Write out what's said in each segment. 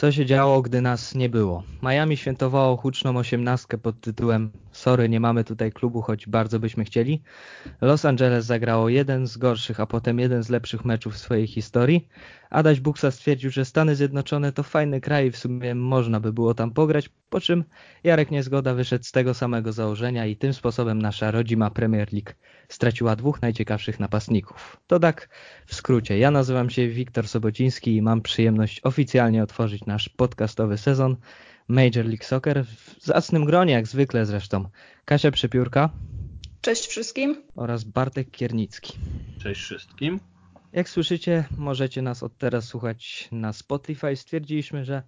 Co się działo, gdy nas nie było? Miami świętowało huczną osiemnastkę pod tytułem Sorry, nie mamy tutaj klubu, choć bardzo byśmy chcieli. Los Angeles zagrało jeden z gorszych, a potem jeden z lepszych meczów w swojej historii. Adaś Buksa stwierdził, że Stany Zjednoczone to fajny kraj i w sumie można by było tam pograć, po czym Jarek Niezgoda wyszedł z tego samego założenia i tym sposobem nasza rodzima Premier League straciła dwóch najciekawszych napastników. To tak w skrócie. Ja nazywam się Wiktor Sobociński i mam przyjemność oficjalnie otworzyć nasz podcastowy sezon Major League Soccer w zacnym gronie, jak zwykle zresztą. Kasia Przepiórka. Cześć wszystkim. Oraz Bartek Kiernicki. Cześć wszystkim. Jak słyszycie, możecie nas od teraz słuchać na Spotify. Stwierdziliśmy, że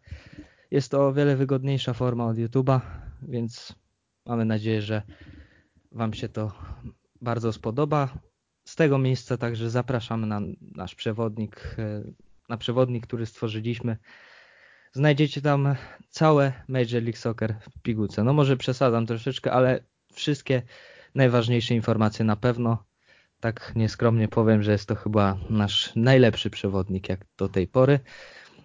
jest to o wiele wygodniejsza forma od YouTube'a, więc mamy nadzieję, że Wam się to bardzo spodoba. Z tego miejsca także zapraszamy na nasz przewodnik, e, na przewodnik, który stworzyliśmy. Znajdziecie tam całe Major League Soccer w pigułce. No może przesadzam troszeczkę, ale wszystkie najważniejsze informacje na pewno. Tak nieskromnie powiem, że jest to chyba nasz najlepszy przewodnik jak do tej pory.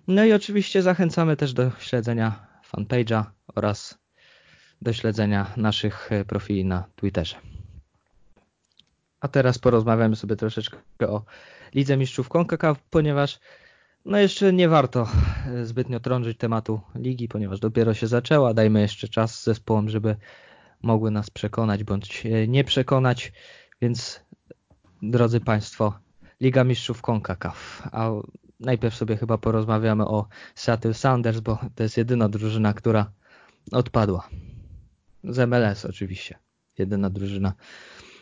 No i oczywiście zachęcamy też do śledzenia fanpage'a oraz do śledzenia naszych profili na Twitterze. A teraz porozmawiamy sobie troszeczkę o Lidze Mistrzów CONCACAF, ponieważ no jeszcze nie warto zbytnio trążyć tematu ligi, ponieważ dopiero się zaczęła. Dajmy jeszcze czas zespołom, żeby mogły nas przekonać bądź nie przekonać. Więc drodzy Państwo, Liga Mistrzów CONCACAF. A najpierw sobie chyba porozmawiamy o Seattle Sounders, bo to jest jedyna drużyna, która odpadła. Z MLS oczywiście. Jedyna drużyna.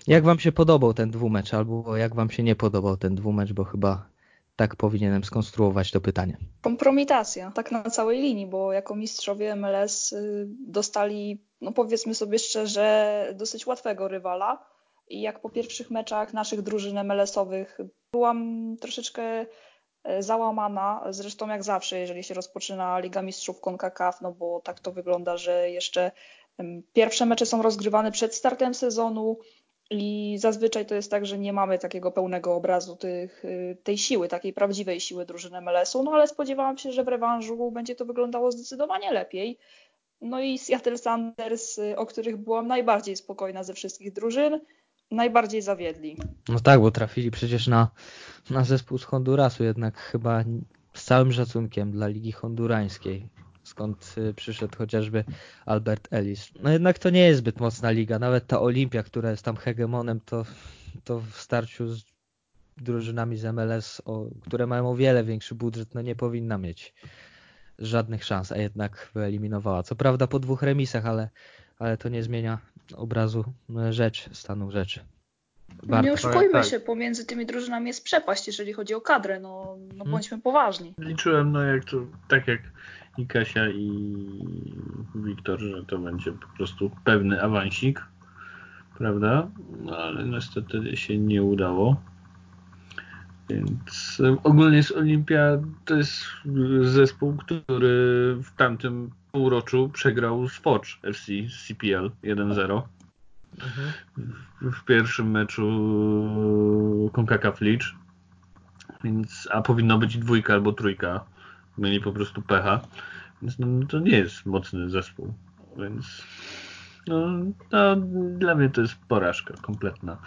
Jak Wam się podobał ten dwumecz, albo jak Wam się nie podobał ten dwumecz, bo chyba tak powinienem skonstruować to pytanie. Kompromitacja, tak na całej linii, bo jako mistrzowie MLS y, dostali, no powiedzmy sobie szczerze, dosyć łatwego rywala. I jak po pierwszych meczach naszych drużyn MLS-owych byłam troszeczkę e, załamana, zresztą jak zawsze, jeżeli się rozpoczyna Liga Mistrzów CONCACAF, no bo tak to wygląda, że jeszcze pierwsze mecze są rozgrywane przed startem sezonu, i zazwyczaj to jest tak, że nie mamy takiego pełnego obrazu tych, y, tej siły, takiej prawdziwej siły drużyny MLS-u, no ale spodziewałam się, że w rewanżu będzie to wyglądało zdecydowanie lepiej. No i Seattle Sanders, y, o których byłam najbardziej spokojna ze wszystkich drużyn, najbardziej zawiedli. No tak, bo trafili przecież na, na zespół z Hondurasu, jednak chyba z całym szacunkiem dla Ligi Hondurańskiej skąd y, przyszedł chociażby Albert Ellis. No jednak to nie jest zbyt mocna liga, nawet ta Olimpia, która jest tam hegemonem, to, to w starciu z drużynami z MLS, o, które mają o wiele większy budżet, no nie powinna mieć żadnych szans, a jednak wyeliminowała. Co prawda po dwóch remisach, ale, ale to nie zmienia obrazu e, rzeczy, stanu rzeczy. No nie oszukujmy tak. się, pomiędzy tymi drużynami jest przepaść, jeżeli chodzi o kadrę, no, no hmm. bądźmy poważni. Liczyłem, no jak to, tak jak i Kasia i Wiktor, że to będzie po prostu pewny awansik, prawda? No ale niestety się nie udało. Więc ogólnie z Olimpia to jest zespół, który w tamtym półroczu przegrał z Foch FC CPL 1-0. Mhm. W pierwszym meczu CONCACAF League. Więc, a powinno być dwójka albo trójka mieli po prostu pecha. Więc no, to nie jest mocny zespół. Więc no, no, dla mnie to jest porażka kompletna.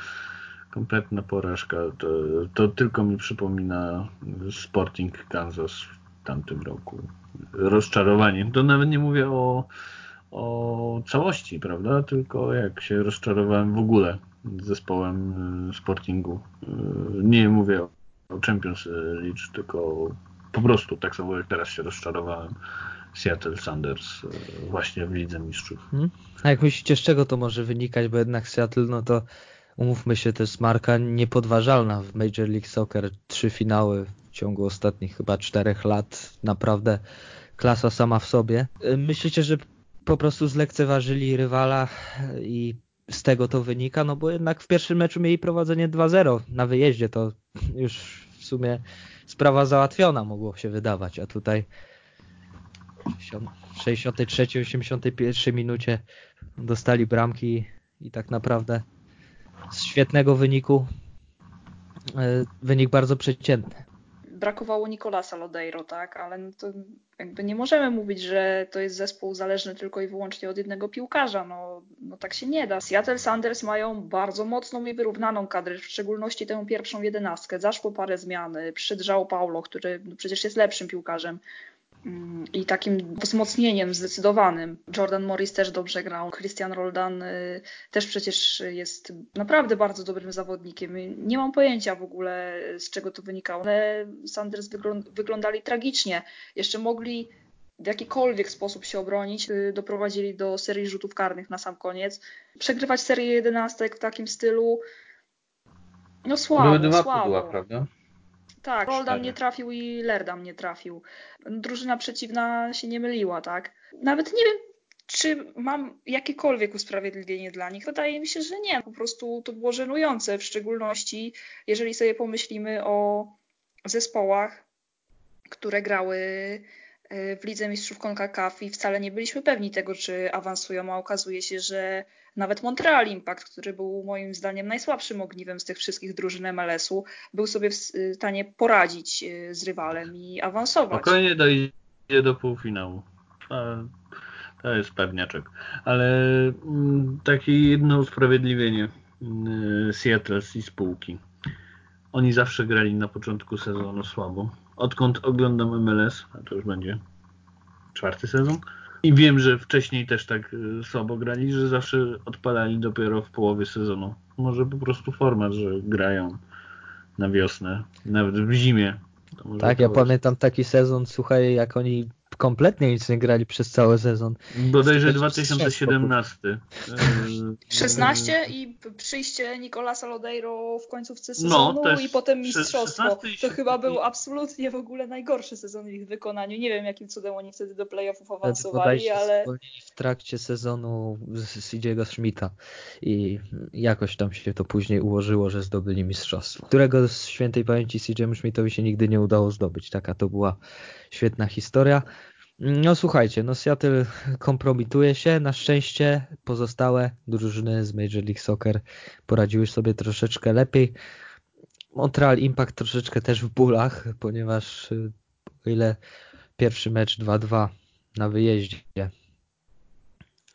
Kompletna porażka. To, to tylko mi przypomina Sporting Kansas w tamtym roku. Rozczarowanie. To nawet nie mówię o, o całości, prawda? Tylko jak się rozczarowałem w ogóle zespołem Sportingu. Nie mówię o Champions League, tylko po prostu tak samo jak teraz się rozczarowałem Seattle Sanders e, właśnie w Lidze Mistrzów. Hmm. A jak myślicie, z czego to może wynikać? Bo jednak Seattle, no to umówmy się, to jest marka niepodważalna w Major League Soccer. Trzy finały w ciągu ostatnich chyba czterech lat. Naprawdę klasa sama w sobie. E, myślicie, że po prostu zlekceważyli rywala i z tego to wynika? No bo jednak w pierwszym meczu mieli prowadzenie 2-0 na wyjeździe. To już w sumie sprawa załatwiona, mogło się wydawać, a tutaj w 63, 81 minucie dostali bramki i tak naprawdę z świetnego wyniku e, wynik bardzo przeciętny. brakowało Nicolasa Lodeiro, tak? Ale no to jakby nie możemy mówić, że to jest zespół zależny tylko i wyłącznie od jednego piłkarza. No, no tak się nie da. Seattle Sanders mają bardzo mocną i wyrównaną kadrę, w szczególności tę pierwszą jedenastkę. Zaszło parę zmian. João Paulo, który no przecież jest lepszym piłkarzem i takim wzmocnieniem zdecydowanym. Jordan Morris też dobrze grał, Christian Roldan y, też przecież jest naprawdę bardzo dobrym zawodnikiem. Nie mam pojęcia w ogóle z czego to wynikało, ale Sanders wyglądali tragicznie. Jeszcze mogli w jakikolwiek sposób się obronić, y, doprowadzili do serii rzutów karnych na sam koniec. Przegrywać serię jedenastek w takim stylu, no słabo, Były dwa słabo. Pudła, prawda? Tak, Roldan nie trafił i Lerdam nie trafił. Drużyna przeciwna się nie myliła, tak? Nawet nie wiem, czy mam jakiekolwiek usprawiedliwienie dla nich? Wydaje mi się, że nie. Po prostu to było żenujące, w szczególności jeżeli sobie pomyślimy o zespołach, które grały w Lidze Mistrzów CONCACAF i wcale nie byliśmy pewni tego, czy awansują, a okazuje się, że nawet Montreal Impact, który był moim zdaniem najsłabszym ogniwem z tych wszystkich drużyn MLS-u, był sobie w stanie poradzić y, z rywalem i awansować. Spokojnie dojdzie do półfinału. To jest pewniaczek. Ale mm, takie jedno usprawiedliwienie y, Seattle i spółki. Oni zawsze grali na początku sezonu słabo. Odkąd oglądam MLS, a to już będzie czwarty sezon, i wiem, że wcześniej też tak y, słabo grali, że zawsze odpalali dopiero w połowie sezonu. Może po prostu format, że grają na wiosnę, nawet w zimie. Tak, ja pamiętam taki sezon, słuchaj, jak oni kompletnie nic nie grali przez cały sezon. Bodajże 2017. 16 e, i przyjście Nicolasa Lodeiro w końcówce no, sezonu no, i potem mistrzostwo. To chyba był absolutnie w ogóle najgorszy sezon w ich wykonaniu. Nie wiem jakim cudem oni wtedy do playoffów awansowali, ale... w trakcie sezonu z Idziego Schmidta i jakoś tam się to później ułożyło, że zdobyli mistrzostwo. Którego z świętej pamięci CJ Schmidtowi się nigdy nie udało zdobyć. Taka to była świetna historia. No słuchajcie, no Seattle kompromituje się. Na szczęście pozostałe drużyny z Major League Soccer poradziły sobie troszeczkę lepiej. Montreal Impact troszeczkę też w bólach, ponieważ y, o ile pierwszy mecz 2-2 na wyjeździe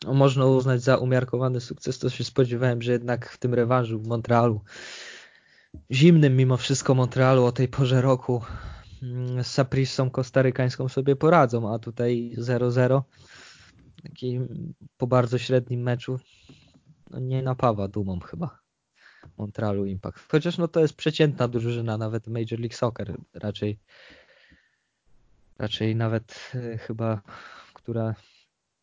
no, można uznać za umiarkowany sukces, to się spodziewałem, że jednak w tym rewanżu w Montrealu, zimnym mimo wszystko Montrealu o tej porze roku, z Saprissą kostarykańską sobie poradzą, a tutaj 0-0 taki po bardzo średnim meczu no nie napawa dumą chyba Montrealu Impact. Chociaż no to jest przeciętna drużyna, nawet Major League Soccer raczej raczej nawet y, chyba, która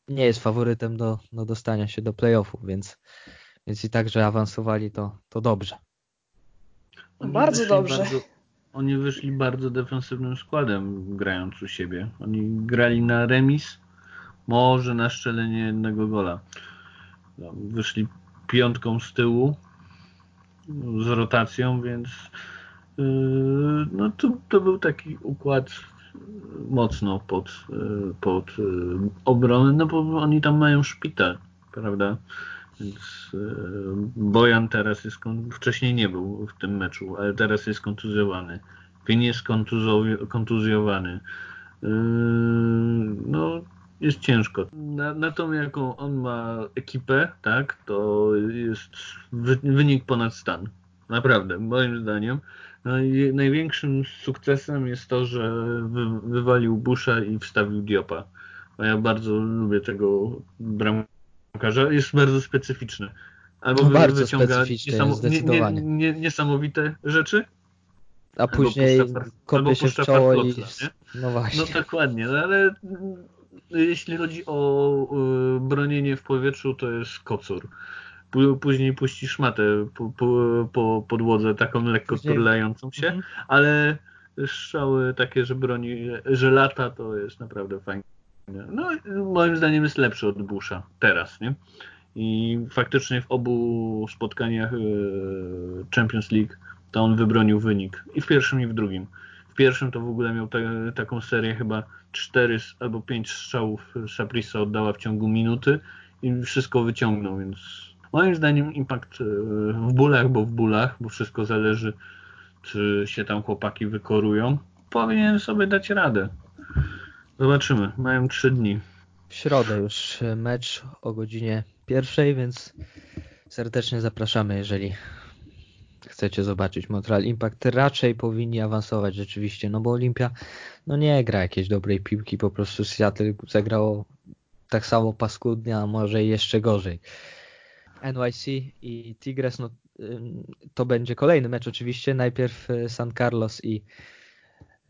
nie jest faworytem do, do dostania się do playoffów, więc, więc i tak, że awansowali to, to dobrze. Bardzo dobrze. Bardzo, oni wyszli bardzo defensywnym składem, grając u siebie. Oni grali na remis, może na szczelenie jednego gola. Wyszli piątką z tyłu z rotacją, więc yy, no to, to był taki układ mocno pod, yy, pod yy, obronę, no bo oni tam mają szpital, prawda? Więc e, Bojan teraz jest, wcześniej nie był w tym meczu, ale teraz jest kontuzjowany. Finn jest kontuzjowany. E, no, jest ciężko. Na, na tą, jaką on ma ekipę, tak, to jest wynik ponad stan. Naprawdę, moim zdaniem. No największym sukcesem jest to, że wy, wywalił Busha i wstawił Diopa. A ja bardzo lubię tego bramkarza piłkarza jest bardzo specyficzny. Albo no bardzo wyciąga niesamo, nie, nie, nie, niesamowite rzeczy, a później kopie się w czoło i... No właśnie. No dokładnie, no ale jeśli chodzi o y, bronienie w powietrzu, to jest kocur. Później puści szmatę po, po, po podłodze, taką lekko później... turlającą się, mhm. ale strzały takie, że broni, że lata, to jest naprawdę fajne. No, moim zdaniem jest lepszy od Busha teraz, nie? I faktycznie w obu spotkaniach e, Champions League to on wybronił wynik. I w pierwszym, i w drugim. W pierwszym to w ogóle miał taką serię chyba 4 albo 5 strzałów Saprissa oddała w ciągu minuty i wszystko wyciągnął, więc moim zdaniem impact e, w bólach, bo w bólach, bo wszystko zależy, czy się tam chłopaki wykorują powinien sobie dać radę. Zobaczymy. Mają trzy dni. W środę już mecz o godzinie pierwszej, więc serdecznie zapraszamy, jeżeli chcecie zobaczyć Montreal Impact. Raczej powinni awansować rzeczywiście, no bo Olimpia no nie gra jakiejś dobrej piłki, po prostu Seattle zagrało tak samo paskudnie, a może jeszcze gorzej. NYC i Tigres, no to będzie kolejny mecz oczywiście. Najpierw e, San Carlos i e,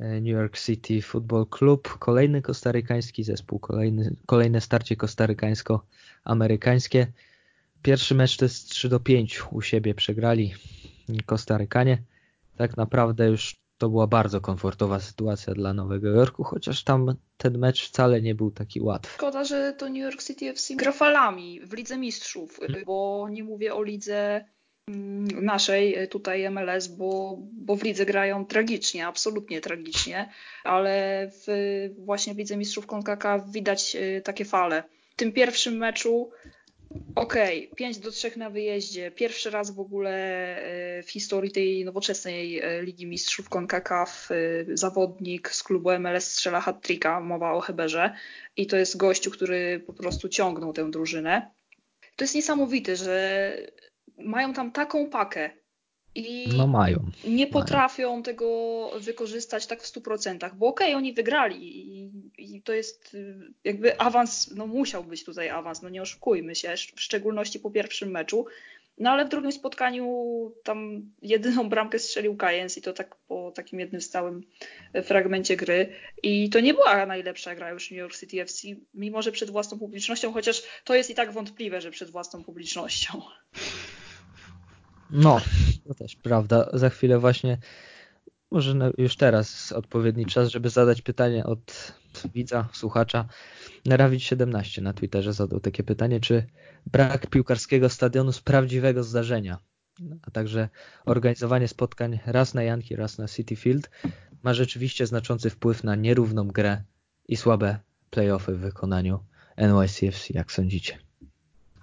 New York City Football Club. Kolejny kostarykański zespół, kolejny, kolejne starcie kostarykańsko-amerykańskie. Pierwszy mecz to jest 3 do 5 u siebie przegrali Kostarykanie. Tak naprawdę już to była bardzo komfortowa sytuacja dla Nowego Jorku, chociaż tam ten mecz wcale nie był taki łatwy. Szkoda, że to New York City FC gra falami w Lidze Mistrzów, bo nie mówię o lidze naszej e, tutaj MLS, bo, bo w lidze grają tragicznie, absolutnie tragicznie, ale w, właśnie w Lidze Mistrzów CONCACAF widać e, takie fale. W tym pierwszym meczu Okej, okay, 5 do 3 na wyjeździe. Pierwszy raz w ogóle e, w historii tej nowoczesnej Ligi Mistrzów CONCACAF zawodnik z klubu MLS strzela hat mowa o Heberze i to jest gościu, który po prostu ciągnął tę drużynę. To jest niesamowite, że mają tam taką pakę i no mają. nie potrafią mają. tego wykorzystać tak w 100%, bo okej, okay, oni wygrali i, i, to jest y, jakby awans, no musiał być tutaj awans, no nie oszukujmy się, w szczególności po pierwszym meczu. No ale w drugim spotkaniu tam jedyną bramkę strzelił Kajens i to tak po takim jednym stałym fragmencie gry. I to nie była najlepsza gra już New York City FC, mimo że przed własną publicznością, chociaż to jest i tak wątpliwe, że przed własną publicznością. No, to też prawda. Za chwilę właśnie, może już teraz odpowiedni czas, żeby zadać pytanie od widza, słuchacza. Narawicz 17 na Twitterze zadał takie pytanie, czy brak piłkarskiego stadionu z prawdziwego zdarzenia, a także organizowanie spotkań raz na Yankee, raz na City Field ma rzeczywiście znaczący wpływ na nierówną grę i słabe playoffy w wykonaniu NYCFC, jak sądzicie?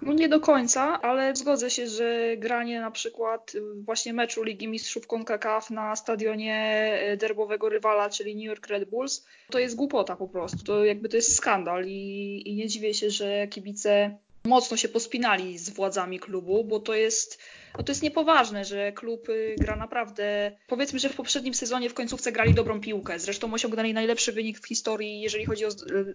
No nie do końca, ale zgodzę się, że granie na przykład właśnie meczu Ligi Mistrzów CONCACAF na stadionie derbowego rywala, czyli New York Red Bulls, to jest głupota po prostu. To jakby to jest skandal i, i nie dziwię się, że kibice mocno się pospinali z władzami klubu, bo to jest, no to jest niepoważne, że klub y, gra naprawdę. Powiedzmy, że w poprzednim sezonie w końcówce grali dobrą piłkę. Zresztą osiągnęli najlepszy wynik w historii, jeżeli chodzi o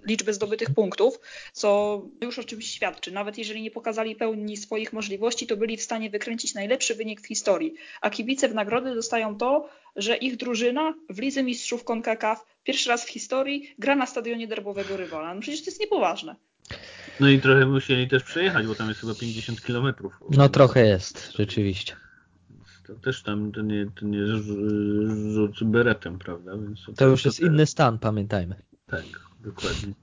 liczbę zdobytych punktów, co już oczywiście świadczy. Nawet jeżeli nie pokazali pełni swoich możliwości, to byli w stanie wykręcić najlepszy wynik w historii. A kibice w nagrody dostają to, że ich drużyna w Lidze Mistrzów CONCACAF pierwszy raz w historii gra na stadionie derbowego rywala. No przecież to jest niepoważne. No i trochę musieli też przejechać, bo tam jest chyba 50 km. No trochę jest, rzeczywiście. To też tam to nie, to nie rzut beretem, prawda? To, to już jest inny stan, pamiętajmy. Tak, dokładnie.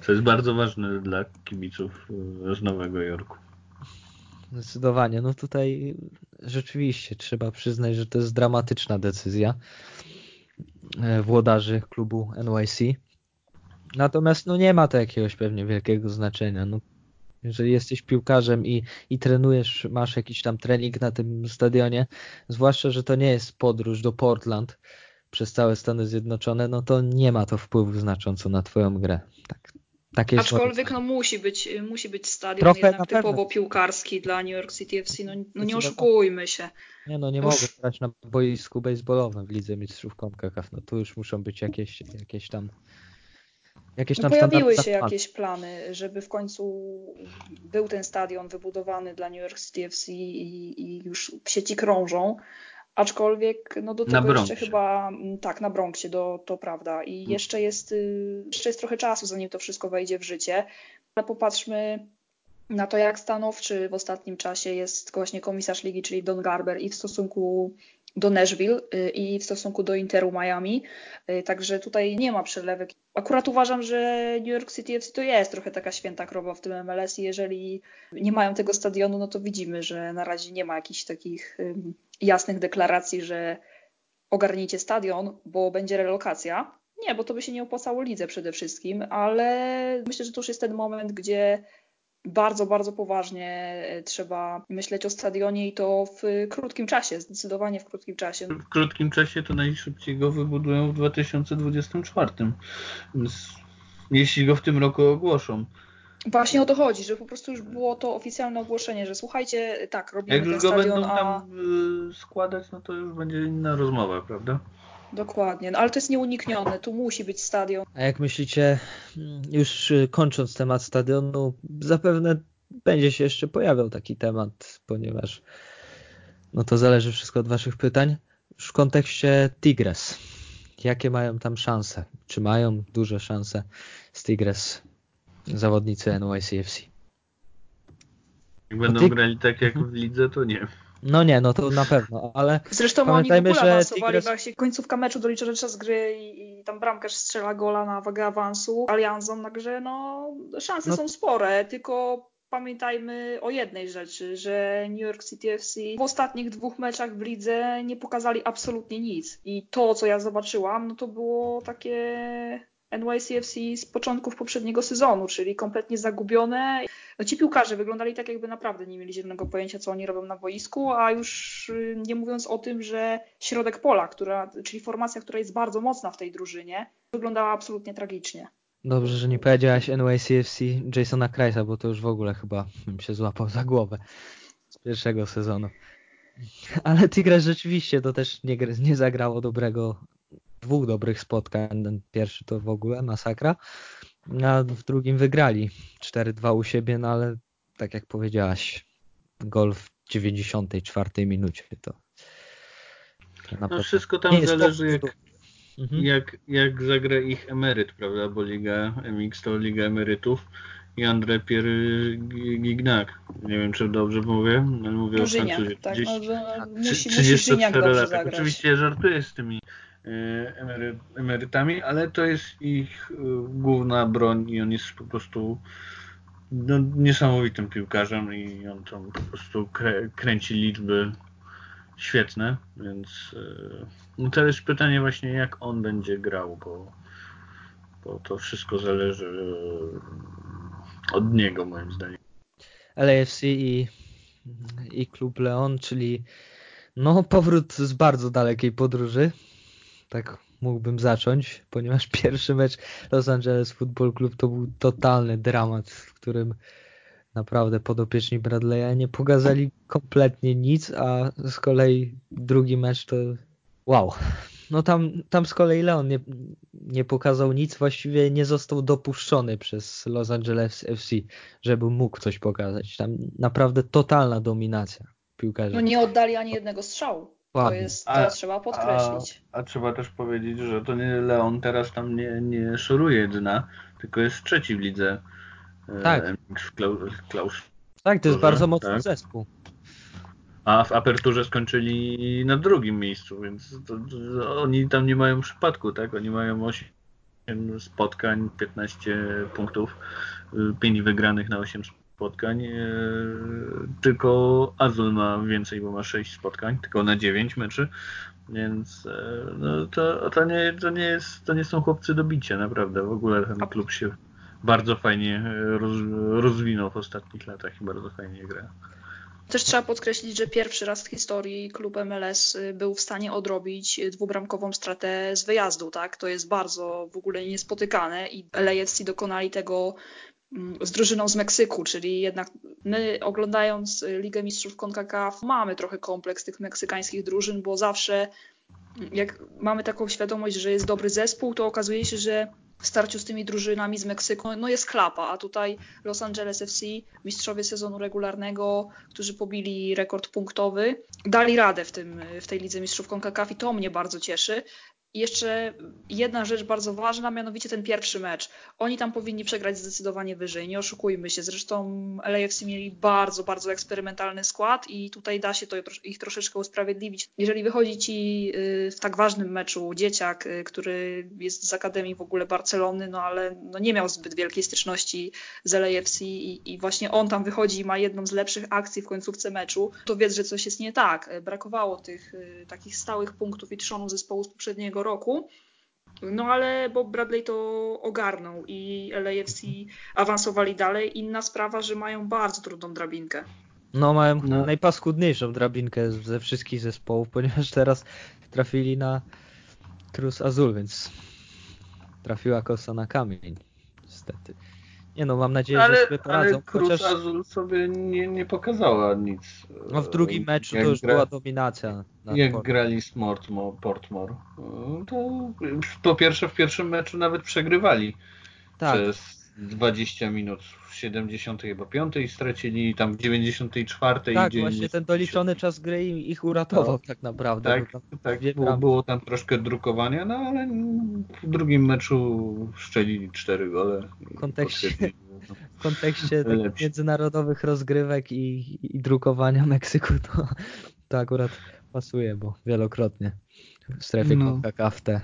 Co jest bardzo ważne dla kibiców e, z Nowego Jorku. Zdecydowanie. No tutaj rzeczywiście trzeba przyznać, że to jest dramatyczna decyzja e, włodarzy klubu NYC. Natomiast no nie ma to jakiegoś pewnie wielkiego znaczenia. No, jeżeli jesteś piłkarzem i, i trenujesz, masz jakiś tam trening na tym stadionie, zwłaszcza, że to nie jest podróż do Portland przez całe Stany Zjednoczone, no to nie ma to wpływu znacząco na twoją grę. Tak, takie Aczkolwiek no, musi, być, musi być stadion Trochę jednak typowo piłkarski dla New York City FC, no, no nie oszukujmy się. Nie no, nie już... mogę grać na boisku baseballowym w Lidze Mistrzów CONCACAF, no tu już muszą być jakieś, jakieś tam Jakieś tam no pojawiły się jakieś plany, żeby w końcu był ten stadion wybudowany dla New York City FC i, i już sieci krążą. Aczkolwiek no do tego jeszcze chyba mm, tak, na Bronxie do, to prawda. I hmm. jeszcze jest, y, jeszcze jest trochę czasu, zanim to wszystko wejdzie w życie. Ale popatrzmy na to, jak stanowczy w ostatnim czasie jest właśnie komisarz ligi, czyli Don Garber i w stosunku do Nashville y, i w stosunku do Interu Miami. Y, także tutaj nie ma przelewek. Akurat uważam, że New York City FC to jest trochę taka święta krowa w tym MLS i jeżeli nie mają tego stadionu, no to widzimy, że na razie nie ma jakichś takich jasnych deklaracji, że ogarnijcie stadion, bo będzie relokacja. Nie, bo to by się nie opłacało lidze przede wszystkim, ale myślę, że to już jest ten moment, gdzie bardzo, bardzo poważnie trzeba myśleć o stadionie i to w krótkim czasie, zdecydowanie w krótkim czasie. W krótkim czasie to najszybciej go wybudują w 2024. Więc jeśli go w tym roku ogłoszą. Właśnie o to chodzi, że po prostu już było to oficjalne ogłoszenie, że słuchajcie, tak, robimy Jak ten już go stadion, będą a... tam y, składać, no to już będzie inna rozmowa, prawda? Dokładnie, no ale to jest nieuniknione, tu musi być stadion. A jak myślicie, już kończąc temat stadionu, zapewne będzie się jeszcze pojawiał taki temat, ponieważ no to zależy wszystko od waszych pytań. Już w kontekście Tigres, jakie mają tam szanse? Czy mają duże szanse z Tigres zawodnicy NYCFC? Jak będą ty- grali tak jak w lidze, to nie. No nie, no to na pewno, ale Zresztą Pamiętajmy, oni w ogóle że awansowali, Tigres- się końcówka meczu dolicza czas gry i, i tam bramkarz strzela gola na wagę awansu Alianzą, także no szanse No- są spore, tylko pamiętajmy o jednej rzeczy, że New York City FC w ostatnich dwóch meczach w lidze nie pokazali absolutnie nic. I to, co ja zobaczyłam, no to było takie NYCFC z początków poprzedniego sezonu, czyli kompletnie zagubione. No ci piłkarze wyglądali tak, jakby naprawdę nie mieli zielonego pojęcia, co oni robią na boisku, a już y, nie mówiąc o tym, że środek pola, która, czyli formacja, która jest bardzo mocna w tej drużynie, wyglądała absolutnie tragicznie. dobrze, że nie powiedziałaś NYCFC Jasona Kreisa, bo to już w ogóle chyba bym się złapał za głowę z pierwszego sezonu. Ale Tigres rzeczywiście to też nie, nie zagrało dobrego, dwóch dobrych spotkań. Ten pierwszy to w ogóle masakra, a w drugim wygrali 4-2 u siebie, no ale tak jak powiedziałaś, gol w 94 minucie to, to na No wszystko tam zależy jak, Mhm. jak, jak zagra ich emeryt, prawda? Bo Liga MX to Liga Emerytów i André Pierre Gignac. Nie wiem, czy dobrze mówię, ale mówię No o Żyniak, Francuzie. tak, 30 no, że trzy- musi, musi Żyniak 34 dobrze lata. Oczywiście żartuję z tymi emery, emerytami, ale to jest ich e, główna broń i on jest po prostu no, niesamowitym piłkarzem i on tam po prostu krę, kręci liczby świetne, więc e, no jest pytanie właśnie jak on będzie grał, bo, bo to wszystko zależy e, od niego moim zdaniem. LAFC i, i klub Leon, czyli no powrót z bardzo dalekiej podróży. Tak mógłbym zacząć, ponieważ pierwszy mecz Los Angeles Football Club to był totalny dramat, w którym naprawdę podopieczni Bradley'a nie pokazali kompletnie nic, a z kolei drugi mecz to wow. No tam, tam z kolei Leon nie, nie pokazał nic, właściwie nie został dopuszczony przez Los Angeles FC, żeby mógł coś pokazać. Tam naprawdę totalna dominacja piłkarzy. No nie oddali ani jednego strzału. To jest, to A- trzeba podkreślić. A, a trzeba też powiedzieć, że to nie Leon teraz tam nie, nie szoruje dna, tylko jest trzeci w lidze. e, Tak. W Klau- Klaus. tak, to jest bardzo mocny tak. zespół. A w aperturze skończyli na drugim miejscu, więc to, to, oni tam nie mają przypadku, tak? Oni mają 8 spotkań, 15 punktów, 5 wygranych na 8 spotkań. E, Tylko Azul ma więcej, bo ma 6 spotkań, tylko na 9 meczy. Więc e, no, to, to, nie, to, nie jest, to nie są chłopcy do bicia, naprawdę. W ogóle ten klub się bardzo fajnie e, roz, rozwinął w ostatnich latach i bardzo fajnie gra. Też trzeba podkreślić, że pierwszy raz w historii klub MLS y, był w stanie odrobić dwubramkową stratę z wyjazdu, tak? To jest bardzo w ogóle niespotykane i LAFC dokonali tego z drużyną z Meksyku, czyli jednak my oglądając y, Ligę Mistrzów CONCACAF mamy trochę kompleks tych meksykańskich drużyn, bo zawsze mm, jak mamy taką świadomość, że jest dobry zespół, to okazuje się, że w starciu z tymi drużynami z Meksyku no jest klapa, a tutaj Los Angeles FC, mistrzowie sezonu regularnego, którzy pobili rekord punktowy, dali radę w, tym, w tej lidze mistrzów CONCACAF i to mnie bardzo cieszy. Jeszcze jedna rzecz bardzo ważna, mianowicie ten pierwszy mecz. Oni tam powinni przegrać zdecydowanie wyżej, nie oszukujmy się. Zresztą LAFC mieli bardzo, bardzo eksperymentalny skład i tutaj da się to ich troszeczkę usprawiedliwić. Jeżeli wychodzi ci y, w tak ważnym meczu dzieciak, y, który jest z Akademii w ogóle Barcelony, no ale no nie miał zbyt wielkiej styczności z LAFC i, i właśnie on tam wychodzi i ma jedną z lepszych akcji w końcówce meczu, to wiedz, że coś jest nie tak. Brakowało tych y, takich stałych punktów i trzonu zespołu z poprzedniego roku. No ale Bob Bradley to ogarnął i LAFC awansowali dalej. Inna sprawa, że mają bardzo trudną drabinkę. No mają no. najpaskudniejszą drabinkę ze wszystkich zespołów, ponieważ teraz trafili na Cruz Azul, więc trafiła kosa na kamień. Niestety. Nie no, mam nadzieję, ale, że sobie poradzą. Ale Cruz chociaż... Azul sobie nie, nie pokazała nic. No w drugim meczu to już gra... była dominacja. Jak Port. grali z Mortmore, Portmore, to po pierwsze w pierwszym meczu nawet przegrywali tak. przez 20 minut w 70 chyba 5 stracili, tam w 94 tak, i 90... właśnie ten doliczony czas gry ich uratował no, tak naprawdę. Tak, tak było, było, tam troszkę drukowania, no ale w drugim meczu szczelili 4 gole. W kontekście, w kontekście międzynarodowych rozgrywek i, i drukowania Meksyku to, to akurat pasuje, bo wielokrotnie w strefie no. CONCACAF te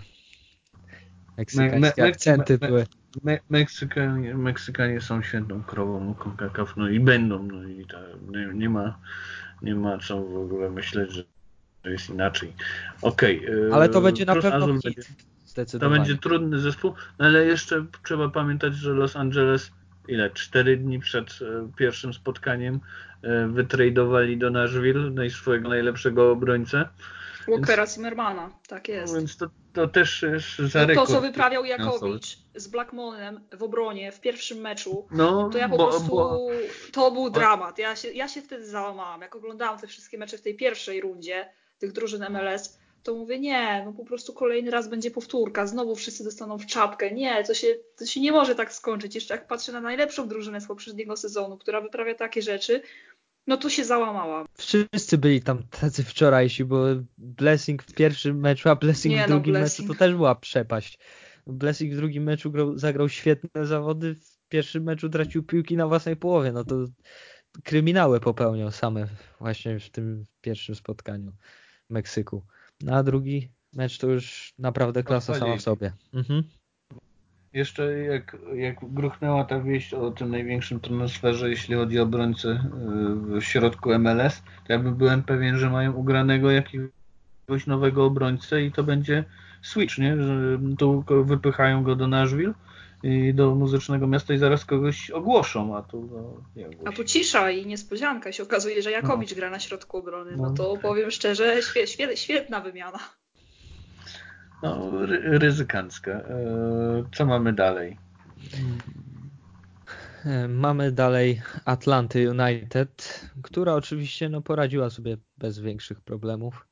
meksykańskie me, me, akcenty me, były. Me, Meksykanie, Meksykanie są świętą krową CONCACAF, no i będą, no i ta, nie, nie, ma, nie ma co w ogóle myśleć, że to jest inaczej. Okej. Okay, ale to będzie na pewno hit. Będzie, to będzie trudny zespół, no ale jeszcze trzeba pamiętać, że Los Angeles ile? Cztery dni przed e, pierwszym spotkaniem e, wytradowali do Nashville swojego najlepszego obrońcę. Walkera Zimmermana, tak jest. Więc to, to też za To, co wyprawiał Jakowicz z Blackmonem w obronie w pierwszym meczu, no, to ja po bo, prostu, bo... to był dramat. Ja się, ja się wtedy załamałam. Jak oglądałam te wszystkie mecze w tej pierwszej rundzie tych drużyn MLS, to mówię, nie, no po prostu kolejny raz będzie powtórka, znowu wszyscy dostaną w czapkę. Nie, to się, to się nie może tak skończyć. Jeszcze jak patrzę na najlepszą drużynę z poprzedniego sezonu, która wyprawia takie rzeczy, no to się załamałam. Wszyscy byli tam tacy wczorajsi, bo Blessing w pierwszym meczu, a Blessing nie, w no, drugim no, Blessing. meczu to też była przepaść. Blessing w drugim meczu grał, zagrał świetne zawody, w pierwszym meczu tracił piłki na własnej połowie, no to kryminały popełniał same właśnie w tym pierwszym spotkaniu w Meksyku. No, a drugi mecz to już naprawdę klasa sama w sobie. Mhm. Jeszcze jak, jak gruchnęła ta wieść o tym największym transferze, jeśli chodzi o obrońcę y, w środku MLS, to ja byłem pewien, że mają ugranego jakiegoś nowego obrońcę i to będzie switch, nie? Że tu wypychają go do Nashville i do muzycznego miasta i zaraz kogoś ogłoszą, a tu no, nie A tu cisza i niespodzianka się okazuje, że Jakowicz no. gra na środku obrony. No, no to powiem szczerze, świetna wymiana. No, ryzykancka. E, co mamy dalej? E, mamy dalej Atlanty United, która oczywiście no, poradziła sobie bez większych problemów.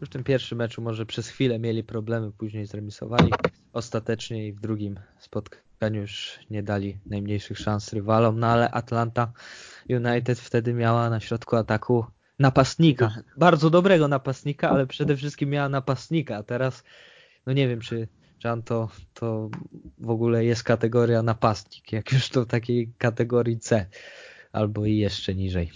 Już w tym pierwszym meczu może przez chwilę mieli problemy, później zremisowali ostatecznie i w drugim spotkaniu już nie dali najmniejszych szans rywalom, no ale Atlanta United wtedy miała na środku ataku napastnika, bardzo dobrego napastnika, ale przede wszystkim miała napastnika, teraz no nie wiem, czy Jan to, to w ogóle jest kategoria napastnik, jak już to takiej kategorii C albo i jeszcze niżej.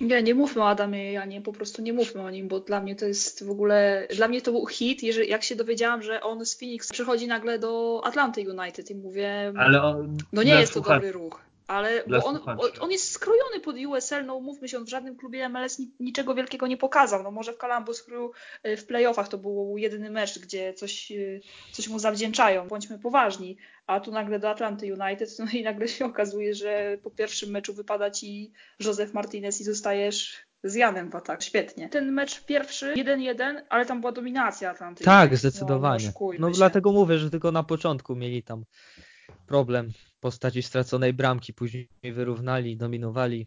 Nie, nie mówmy o Adamie Janie, po prostu nie mówmy o nim, bo dla mnie to jest w ogóle, dla mnie to był hit, jeżeli, jak się dowiedziałam, że on z Phoenix przychodzi nagle do Atlanty United i mówię, Ale on, no nie jest to dobry ruch ale bo on, on jest skrojony pod USL, no mówmy się, on w żadnym klubie MLS niczego wielkiego nie pokazał. No może w Columbus Crew y, w playoffach to był jedyny mecz, gdzie coś, y, coś mu zawdzięczają, bądźmy poważni. A tu nagle do Atlanty United, no i nagle się okazuje, że po pierwszym meczu wypada ci Joseph Martinez i zostajesz z Janem w ataku. Świetnie. Ten mecz pierwszy 1-1, ale tam była dominacja Atlanty. Tak, no, zdecydowanie. No, no dlatego mówię, że tylko na początku mieli tam problem w postaci straconej bramki, później wyrównali, dominowali,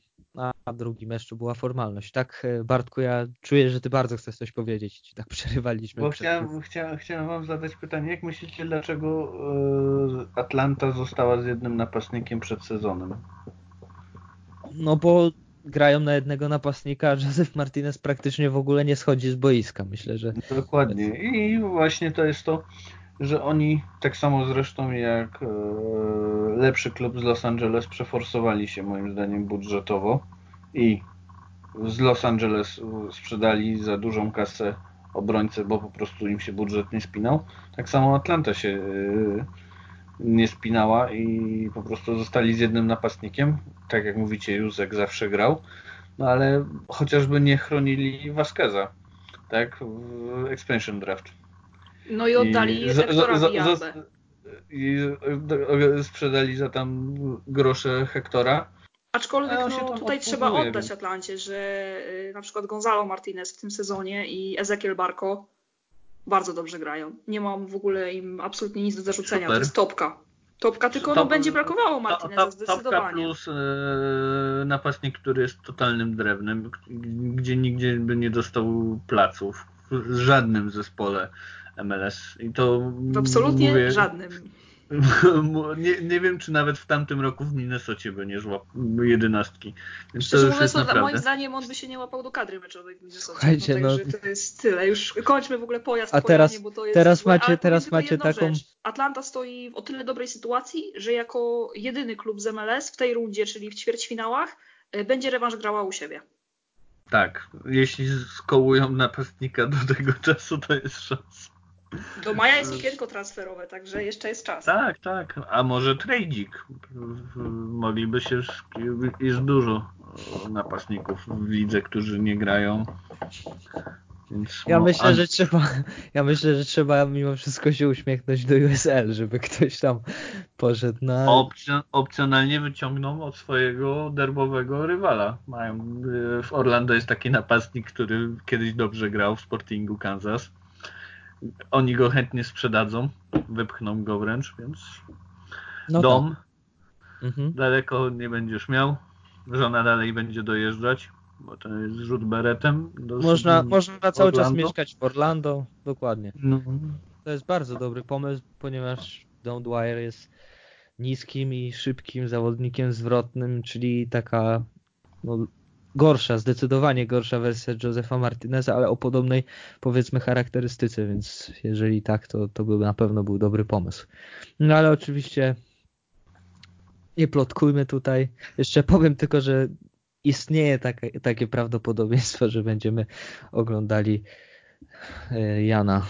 a drugi mecz to była formalność. Tak, e, Bartku, ja czuję, że ty bardzo chcesz coś powiedzieć, tak przerywaliśmy. Bo chciałem, chciałem, chciałem wam zadać pytanie, jak myślicie, dlaczego e, Atlanta została z jednym napastnikiem przed sezonem? No bo grają na jednego napastnika, a Joseph Martinez praktycznie w ogóle nie schodzi z boiska, myślę, że... Dokładnie i właśnie to jest to, że oni, tak samo zresztą jak e, lepszy klub z Los Angeles, przeforsowali się moim zdaniem budżetowo i z Los Angeles sprzedali za dużą kasę obrońcę, bo po prostu im się budżet nie spinał. Tak samo Atlanta się e, nie spinała i po prostu zostali z jednym napastnikiem. Tak jak mówicie, Józek zawsze grał, no ale chociażby nie chronili Vasqueza, tak, w expansion draft No i oddali I Hectora za, za, za, I sprzedali za tam grosze Hektora. Aczkolwiek no, tutaj trzeba oddać Atlancie, że y, na przykład Gonzalo Martinez w tym sezonie i Ezekiel Barco bardzo dobrze grają. Nie mam w ogóle im absolutnie nic do zarzucenia. Super. To jest topka. Topka, tylko Top, no, będzie brakowało Martineza top, zdecydowanie. Topka plus e, napastnik, który jest totalnym drewnem, gdzie nigdzie by nie dostał placów w żadnym zespole MLS. I to Absolutnie mówię, żadnym. nie, nie wiem, czy nawet w tamtym roku w Minnesocie by nie żłapał jedenastki. Więc Szczerze mówiąc, naprawdę... moim zdaniem on by się nie łapał do kadry meczowej w Minnesocie. no, no... to jest tyle. Już kończmy w ogóle pojazd A teraz, bo to jest... Teraz macie, teraz macie taką... Rzecz. Atlanta stoi w o tyle dobrej sytuacji, że jako jedyny klub z MLS w tej rundzie, czyli w ćwierćfinałach, e, będzie rewanż grała u siebie. Tak, jeśli skołują napastnika do tego czasu, to jest szansa. Do maja jest okienko transferowe, także jeszcze jest czas. Tak, tak. A może tradezik. Mogliby się, jest dużo napastników w lidze, którzy nie grają. Więc, ja no, myślę, a... że trzeba, ja myślę, że trzeba mimo wszystko się uśmiechnąć do USL, żeby ktoś tam poszedł na. Opcjon, opcjonalnie wyciągną od swojego derbowego rywala. Mają, w Orlando jest taki napastnik, który kiedyś dobrze grał w Sportingu Kansas oni go chętnie sprzedadzą, wypchną go wręcz, więc no dom tak. mhm. daleko nie będziesz miał. Żona dalej będzie dojeżdżać, bo to jest rzut beretem. można, można cały czas mieszkać w Orlando, dokładnie. No. To jest bardzo dobry pomysł, ponieważ Don Dwyer jest niskim i szybkim zawodnikiem zwrotnym, czyli taka no, gorsza, zdecydowanie gorsza wersja Josefa Martineza, ale o podobnej powiedzmy charakterystyce, więc jeżeli tak, to, to by na pewno był dobry pomysł. No ale oczywiście nie plotkujmy tutaj. Jeszcze powiem tylko, że istnieje takie, takie prawdopodobieństwo, że będziemy oglądali e, Jana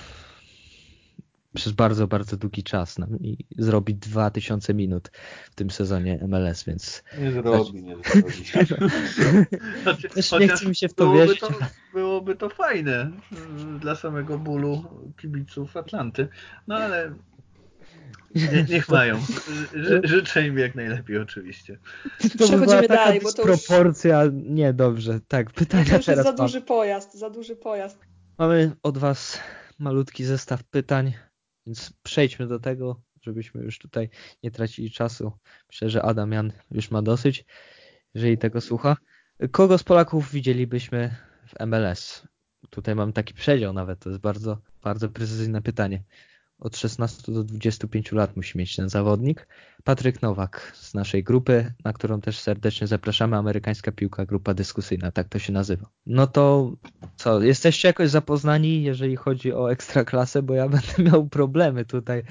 przez bardzo, bardzo długi czas nam i zrobi 2000 minut w tym sezonie MLS, więc... Nie zrobi, nie zrobi. Też nie chce mi się w to byłoby wierzyć. To, byłoby to fajne mm, dla samego bólu kibiców Atlanty, no ale nie, niech mają. Ży, życzę im jak najlepiej oczywiście. To Przechodzimy by dalej, bo to proporcja, już... nie dobrze. Tak, pytania to już teraz jest za duży pojazd, za duży pojazd. Mamy od was malutki zestaw pytań. Więc przejdźmy do tego, żebyśmy już tutaj nie tracili czasu. Myślę, że Adam Jan już ma dosyć, jeżeli tego słucha. Kogo z Polaków widzielibyśmy w MLS? Tutaj mam taki przedział nawet, to jest bardzo, bardzo precyzyjne pytanie od 16 do 25 lat musi mieć ten zawodnik. Patryk Nowak z naszej grupy, na którą też serdecznie zapraszamy, amerykańska piłka, grupa dyskusyjna, tak to się nazywa. No to co, jesteście jakoś zapoznani, jeżeli chodzi o ekstraklasę, bo ja będę miał problemy tutaj,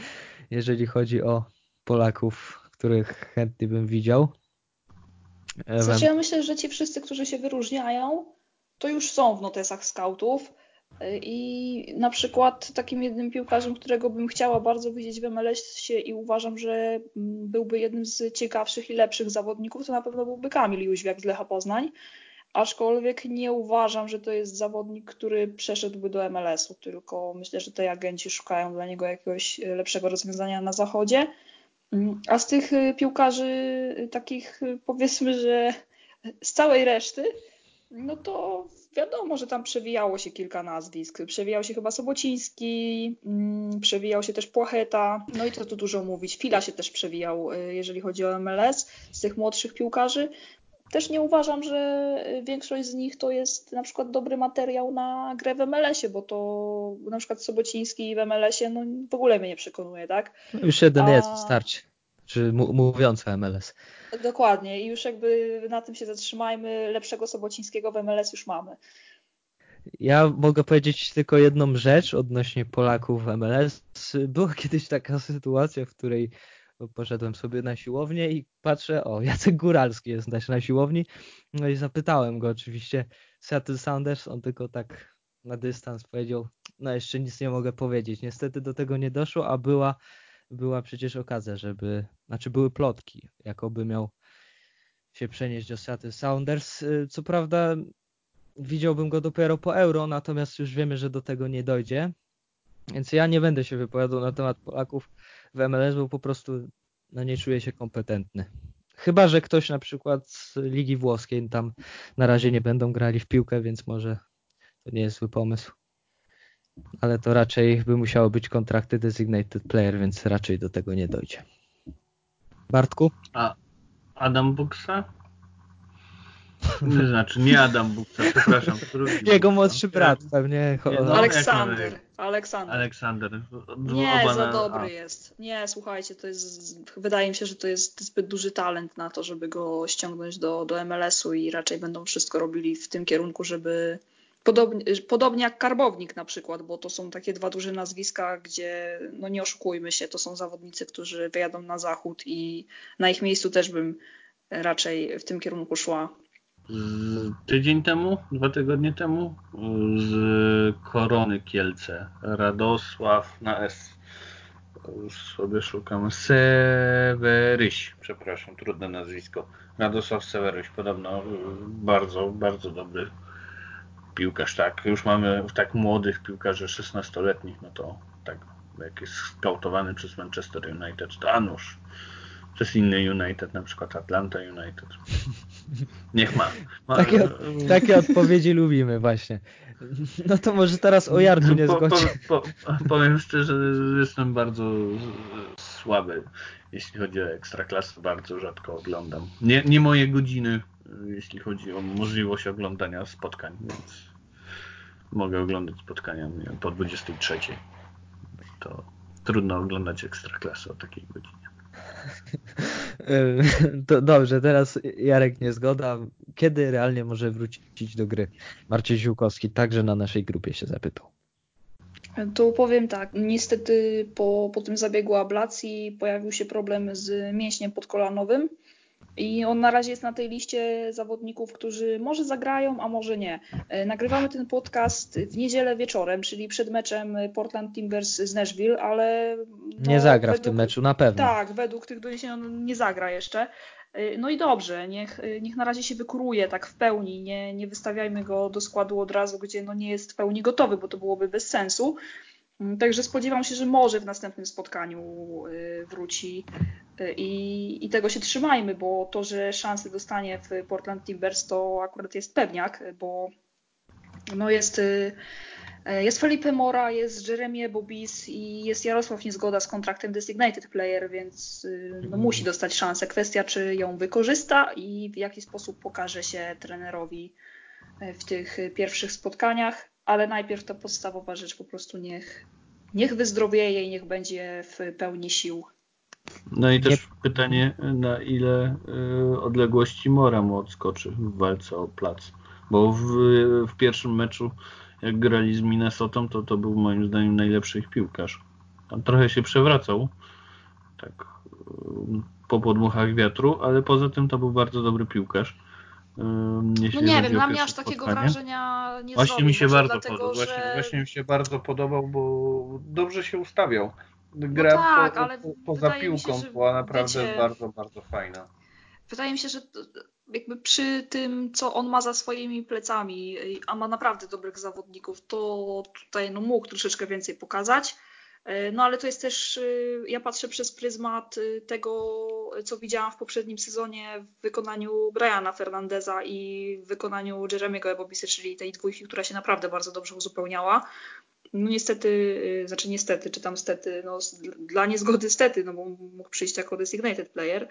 jeżeli chodzi o Polaków, których chętnie bym widział. Znaczy ja myślę, że ci wszyscy, którzy się wyróżniają, to już są w notesach scoutów i na przykład takim jednym piłkarzem, którego bym chciała bardzo widzieć w MLS-ie i uważam, że byłby jednym z ciekawszych i lepszych zawodników, to na pewno byłby Kamil Jóźwiak z Lecha Poznań. Aczkolwiek nie uważam, że to jest zawodnik, który przeszedłby do MLS-u, tylko myślę, że tej agenci szukają dla niego jakiegoś lepszego rozwiązania na zachodzie. A z tych piłkarzy takich powiedzmy, że z całej reszty, no to wiadomo, że tam przewijało się kilka nazwisk. Przewijał się chyba Sobociński, mm, przewijał się też Płacheta, no i to tu dużo mówić. Fila się też przewijał, y, jeżeli chodzi o MLS, z tych młodszych piłkarzy. Też nie uważam, że większość z nich to jest na przykład dobry materiał na grę w MLS-ie, bo to na przykład Sobociński w MLS-ie no, w ogóle mnie nie przekonuje, tak? No już jeden A... jest, wystarczy. Czy mówiąc o MLS. Dokładnie i już jakby na tym się zatrzymajmy. Lepszego Sobocińskiego w MLS już mamy. Ja mogę powiedzieć tylko jedną rzecz odnośnie Polaków w MLS. Była kiedyś taka sytuacja, w której poszedłem sobie na siłownię i patrzę, o, Jacek Góralski jest na siłowni. No i zapytałem go oczywiście, Seattle Sounders, on tylko tak na dystans powiedział, no jeszcze nic nie mogę powiedzieć. Niestety do tego nie doszło, a była była przecież okazja, żeby, znaczy były plotki, jakoby miał się przenieść do Seattle Sounders. Y, co prawda widziałbym go dopiero po Euro, natomiast już wiemy, że do tego nie dojdzie. Więc ja nie będę się wypowiadał na temat Polaków w MLS, bo po prostu no, nie czuję się kompetentny. Chyba, że ktoś na przykład z Ligi Włoskiej tam na razie nie będą grali w piłkę, więc może to nie jest zły pomysł. Ale to raczej by musiało być kontrakty designated player, więc raczej do tego nie dojdzie. Bartku? A Adam Buksa? Nie znaczy, nie Adam Buksa, przepraszam. Jego młodszy brat pewnie. Nie, no, Aleksander. Aleksander. Aleksander. Nie, za dobry a. jest. Nie, słuchajcie, to jest, wydaje mi się, że to jest zbyt duży talent na to, żeby go ściągnąć do, do MLS-u i raczej będą wszystko robili w tym kierunku, żeby Podobnie, podobnie jak Karbownik na przykład, bo to są takie dwa duże nazwiska, gdzie, no nie oszukujmy się, to są zawodnicy, którzy wyjadą na zachód i na ich miejscu też bym raczej w tym kierunku szła. Tydzień temu, dwa tygodnie temu z Korony Kielce, Radosław na S. Już sobie szukam. Seweryś, przepraszam, trudne nazwisko. Radosław Seweryś, podobno bardzo, bardzo dobry piłkarz, tak. Już mamy tak młodych piłkarzy 16-letnich, no to tak, jak jest skautowany przez Manchester United, to Anusz. Przez inny United, na przykład Atlanta United. Niech ma. ma takie, takie odpowiedzi lubimy właśnie. No to może teraz o Jarku nie zgodzi. Po, po, powiem szczerze, że jestem bardzo słaby, jeśli chodzi o ekstraklasy. Bardzo rzadko oglądam. Nie, nie moje godziny jeśli chodzi o możliwość oglądania spotkań, więc mogę oglądać spotkania po 23. To trudno oglądać ekstraklasy o takiej godzinie. To dobrze, teraz Jarek nie zgoda. Kiedy realnie może wrócić do gry? Marcin Ziółkowski także na naszej grupie się zapytał. To powiem tak, niestety po, po tym zabiegu ablacji pojawił się problem z mięśniem podkolanowym i on na razie jest na tej liście zawodników, którzy może zagrają, a może nie. E, nagrywamy ten podcast w niedzielę wieczorem, czyli przed meczem Portland Timbers z Nashville, ale. No, nie zagra według, w tym meczu, na pewno. Tak, według tych doniesień on nie zagra jeszcze. E, no i dobrze, niech, e, niech na razie się wykuruje tak w pełni, nie, nie wystawiajmy go do składu od razu, gdzie no nie jest w pełni gotowy, bo to byłoby bez sensu. Mm, także spodziewam się, że może w następnym spotkaniu wróci i, I, tego się trzymajmy, bo to, że szansę dostanie w Portland Timbers, to akurat jest pewniak, bo no jest, jest Felipe Mora, jest Jeremy Bobis i jest Jarosław Niezgoda z kontraktem Designated Player, więc no, musi dostać szansę. Kwestia, czy ją wykorzysta i w jaki sposób pokaże się trenerowi w tych pierwszych spotkaniach, ale najpierw ta podstawowa rzecz po prostu niech, niech wyzdrowieje i niech będzie w pełni sił. No i też nie... pytanie, na ile y, odległości Mora mu odskoczy w walce o plac. Bo w, w pierwszym meczu, jak grali z Minnesotą, to to był moim zdaniem najlepszy ich piłkarz. Tam trochę się przewracał, tak y, po podmuchach wiatru, ale poza tym to był bardzo dobry piłkarz. No nie wiem, na mnie aż takiego wrażenia nie właśnie zrobił. Mi się bardzo dlatego, podobał, że... właśnie, właśnie mi się bardzo podobał, bo dobrze się ustawiał gra no tak, po, ale po, poza piłką się, była naprawdę wiecie, bardzo, bardzo fajna. Wydaje mi się, że jakby przy tym, co on ma za swoimi plecami, a ma naprawdę dobrych zawodników, to tutaj no, mógł troszeczkę więcej pokazać. No ale to jest też, ja patrzę przez pryzmat tego, co widziałam w poprzednim sezonie w wykonaniu Briana Fernandeza i w wykonaniu Jeremy'ego Ebobisy, czyli tej dwójki, która się naprawdę bardzo dobrze uzupełniała. No niestety, y, znaczy niestety, czy tam stety, no dla niezgody stety, no bo mógł przyjść jako designated player,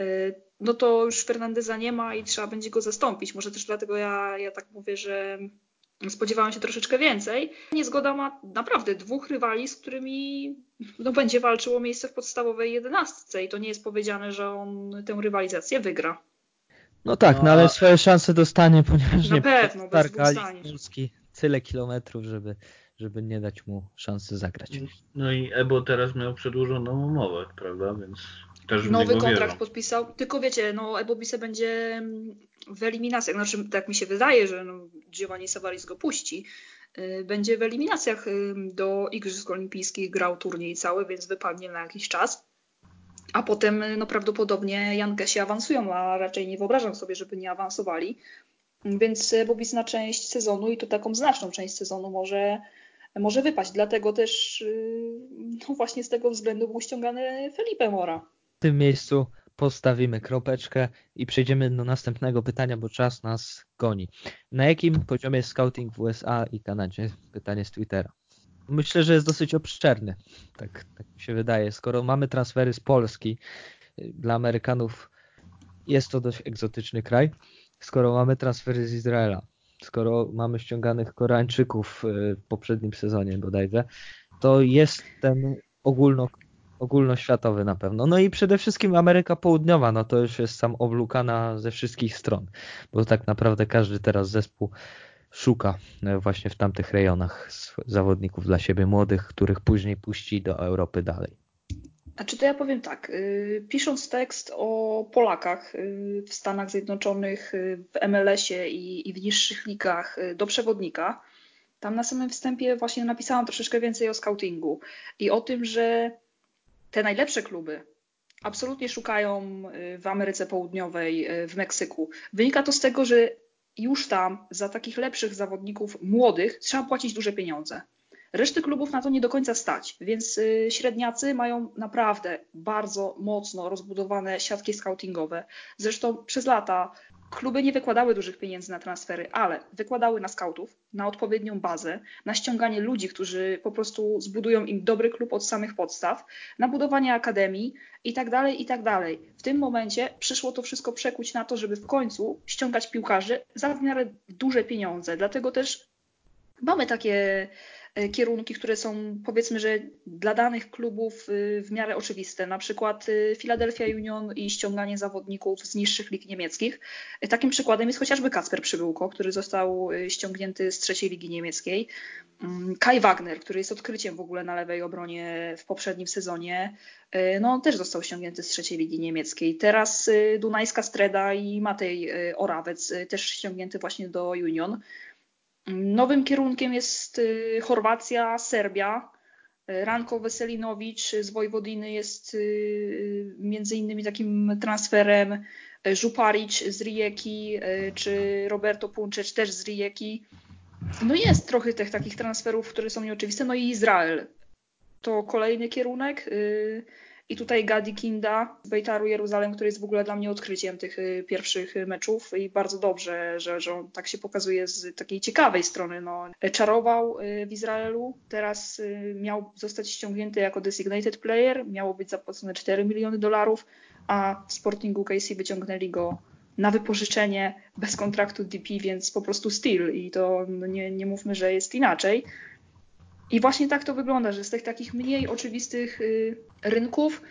y, no to już Fernandeza nie ma i trzeba będzie go zastąpić. Może też dlatego ja, ja tak mówię, że spodziewałam się troszeczkę więcej. Niezgoda ma naprawdę dwóch rywali, z którymi no, będzie walczył o miejsce w podstawowej jedenastce i to nie jest powiedziane, że on tę rywalizację wygra. No tak, no, no ale swoje szanse dostanie, ponieważ na nie pewno, bez tyle kilometrów, żeby żeby nie dać mu szansy zagrać. No i Ebo teraz miał przedłużoną umowę, prawda, więc też Nowy kontrakt wierzą. podpisał, tylko wiecie, no Ebo Bise będzie w eliminacjach, znaczy tak mi się wydaje, że no, Giovanni Savaris go puści, y, będzie w eliminacjach y, do Igrzysk Olimpijskich grał turniej cały, więc wypadnie na jakiś czas. A potem no, prawdopodobnie Jankesi awansują, a raczej nie wyobrażam sobie, żeby nie awansowali. Więc Bobis na część sezonu i to taką znaczną część sezonu może może wypaść. Dlatego też y, no właśnie z tego względu był ściągany Felipe Mora. W tym miejscu postawimy kropeczkę i przejdziemy do następnego pytania, bo czas nas goni. Na jakim poziomie jest scouting w USA i Kanadzie? Pytanie z Twittera. Myślę, że jest dosyć obszerny, tak, tak mi się wydaje. Skoro mamy transfery z Polski, y, dla Amerykanów jest to dość egzotyczny kraj. Skoro mamy transfery z Izraela, skoro mamy ściąganych Koreańczyków y, w poprzednim sezonie bodajże, to jest ten ogólno, ogólnoświatowy na pewno. No i przede wszystkim Ameryka Południowa, no to już jest sam oblukana ze wszystkich stron, bo tak naprawdę każdy teraz zespół szuka e, właśnie w tamtych rejonach zawodników dla siebie młodych, których później puści do Europy dalej. A czy to ja powiem tak, y, pisząc tekst o Polakach y, w Stanach Zjednoczonych, y, w MLS-ie i, w niższych ligach do przewodnika, tam na samym wstępie właśnie napisałam troszeczkę więcej o scoutingu i o tym, że te najlepsze kluby absolutnie szukają w Ameryce Południowej, w Meksyku. Wynika to z tego, że już tam za takich lepszych zawodników młodych trzeba płacić duże pieniądze. Reszty klubów na to nie do końca stać, więc y, średniacy mają naprawdę bardzo mocno rozbudowane siatki scoutingowe. Zresztą przez lata kluby nie wykładały dużych pieniędzy na transfery, ale wykładały na scoutów, na odpowiednią bazę, na ściąganie ludzi, którzy po prostu zbudują im dobry klub od samych podstaw, na budowanie akademii i tak dalej, i tak dalej. W tym momencie przyszło to wszystko przekuć na to, żeby w końcu ściągać piłkarzy za w miarę duże pieniądze. Dlatego też mamy takie kierunki, które są powiedzmy, że dla danych klubów y, w miarę oczywiste, na przykład y, Philadelphia Union i ściąganie zawodników z niższych lig niemieckich. E, takim przykładem jest chociażby Kacper Przybyłko, który został ściągnięty z trzeciej ligi niemieckiej. Mm, Kai Wagner, który jest odkryciem w ogóle na lewej obronie w poprzednim sezonie, e, no też został ściągnięty z trzeciej ligi niemieckiej. Teraz Dunajska Streda i Matej Orawec też ściągnięty właśnie do Union. Nowym kierunkiem jest y, Chorwacja, Serbia. Ranko Weselinowicz z Wojwodiny jest y, między innymi takim transferem. Żuparic z Rijeki, y, czy Roberto Punczecz też z Rijeki. No jest trochę tych takich transferów, które są nieoczywiste. No i Izrael to kolejny kierunek. I tutaj Gadi Kinda z Bejtaru Jeruzalem, który jest w ogóle dla mnie odkryciem tych y, pierwszych meczów i bardzo dobrze, że, że on tak się pokazuje z takiej ciekawej strony. No, czarował y, w Izraelu, teraz y, miał zostać ściągnięty jako designated player, miało być zapłacone 4 miliony dolarów, a w Sportingu Casey wyciągnęli go na wypożyczenie bez kontraktu DP, więc po prostu steal i to no nie, nie mówmy, że jest inaczej. I właśnie tak to wygląda, że z tych takich mniej oczywistych y, rynków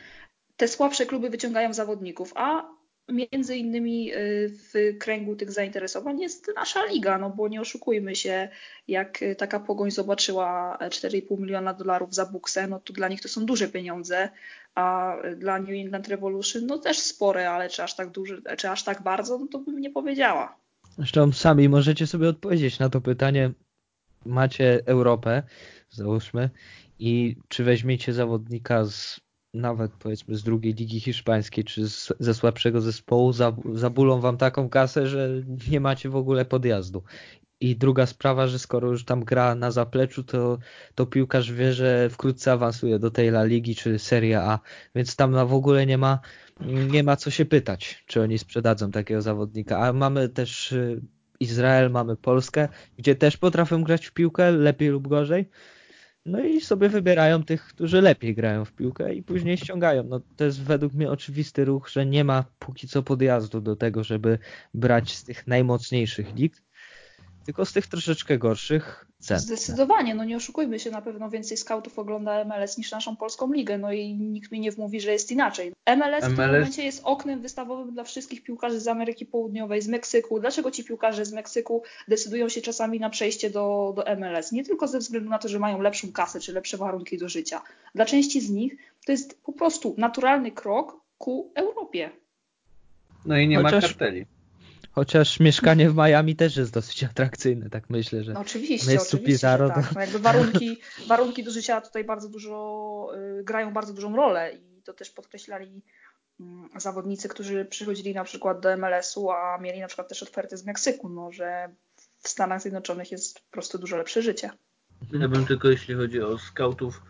te słabsze kluby wyciągają zawodników, a między innymi y, w kręgu tych zainteresowań jest nasza liga, no bo nie oszukujmy się, jak taka pogoń zobaczyła 4,5 miliona dolarów za buksę, no to dla nich to są duże pieniądze, a dla New England Revolution no też spore, ale czy aż tak duże, czy aż tak bardzo, no to bym nie powiedziała. Zresztą sami możecie sobie odpowiedzieć na to pytanie. Macie Europę, załóżmy, i czy weźmiecie zawodnika z nawet powiedzmy z drugiej ligi hiszpańskiej, czy z, ze słabszego zespołu, zabulą wam taką kasę, że nie macie w ogóle podjazdu. I druga sprawa, że skoro już tam gra na zapleczu, to, to piłkarz wie, że wkrótce awansuje do tej La Ligi czy Serie A, więc tam w ogóle nie ma, nie ma co się pytać, czy oni sprzedadzą takiego zawodnika. A mamy też y, Izrael, mamy Polskę, gdzie też potrafią grać w piłkę, lepiej lub gorzej, no i sobie wybierają tych, którzy lepiej grają w piłkę i później ściągają. No to jest według mnie oczywisty ruch, że nie ma póki co podjazdu do tego, żeby brać z tych najmocniejszych lig, tylko z tych troszeczkę gorszych cen. Zdecydowanie, no nie oszukujmy się, na pewno więcej scoutów ogląda MLS niż naszą polską ligę, no i nikt mi nie wmówi, że jest inaczej. MLS, MLS w tym momencie jest oknem wystawowym dla wszystkich piłkarzy z Ameryki Południowej, z Meksyku. Dlaczego ci piłkarze z Meksyku decydują się czasami na przejście do, do MLS? Nie tylko ze względu na to, że mają lepszą kasę czy lepsze warunki do życia. Dla części z nich to jest po prostu naturalny krok ku Europie. No i nie Chociaż... ma karteli. Chociaż mieszkanie w Miami też jest dosyć atrakcyjne, tak myślę, że. No oczywiście, jest oczywiście, Pizarro, tak. no jakby warunki, warunki do życia tutaj bardzo dużo, y, grają bardzo dużą rolę i to też podkreślali y, zawodnicy, którzy przychodzili na przykład do MLS-u, a mieli na przykład też oferty z Meksyku, no, że w Stanach Zjednoczonych jest po prostu dużo lepsze życie. Ja bym tylko, jeśli chodzi o scoutów,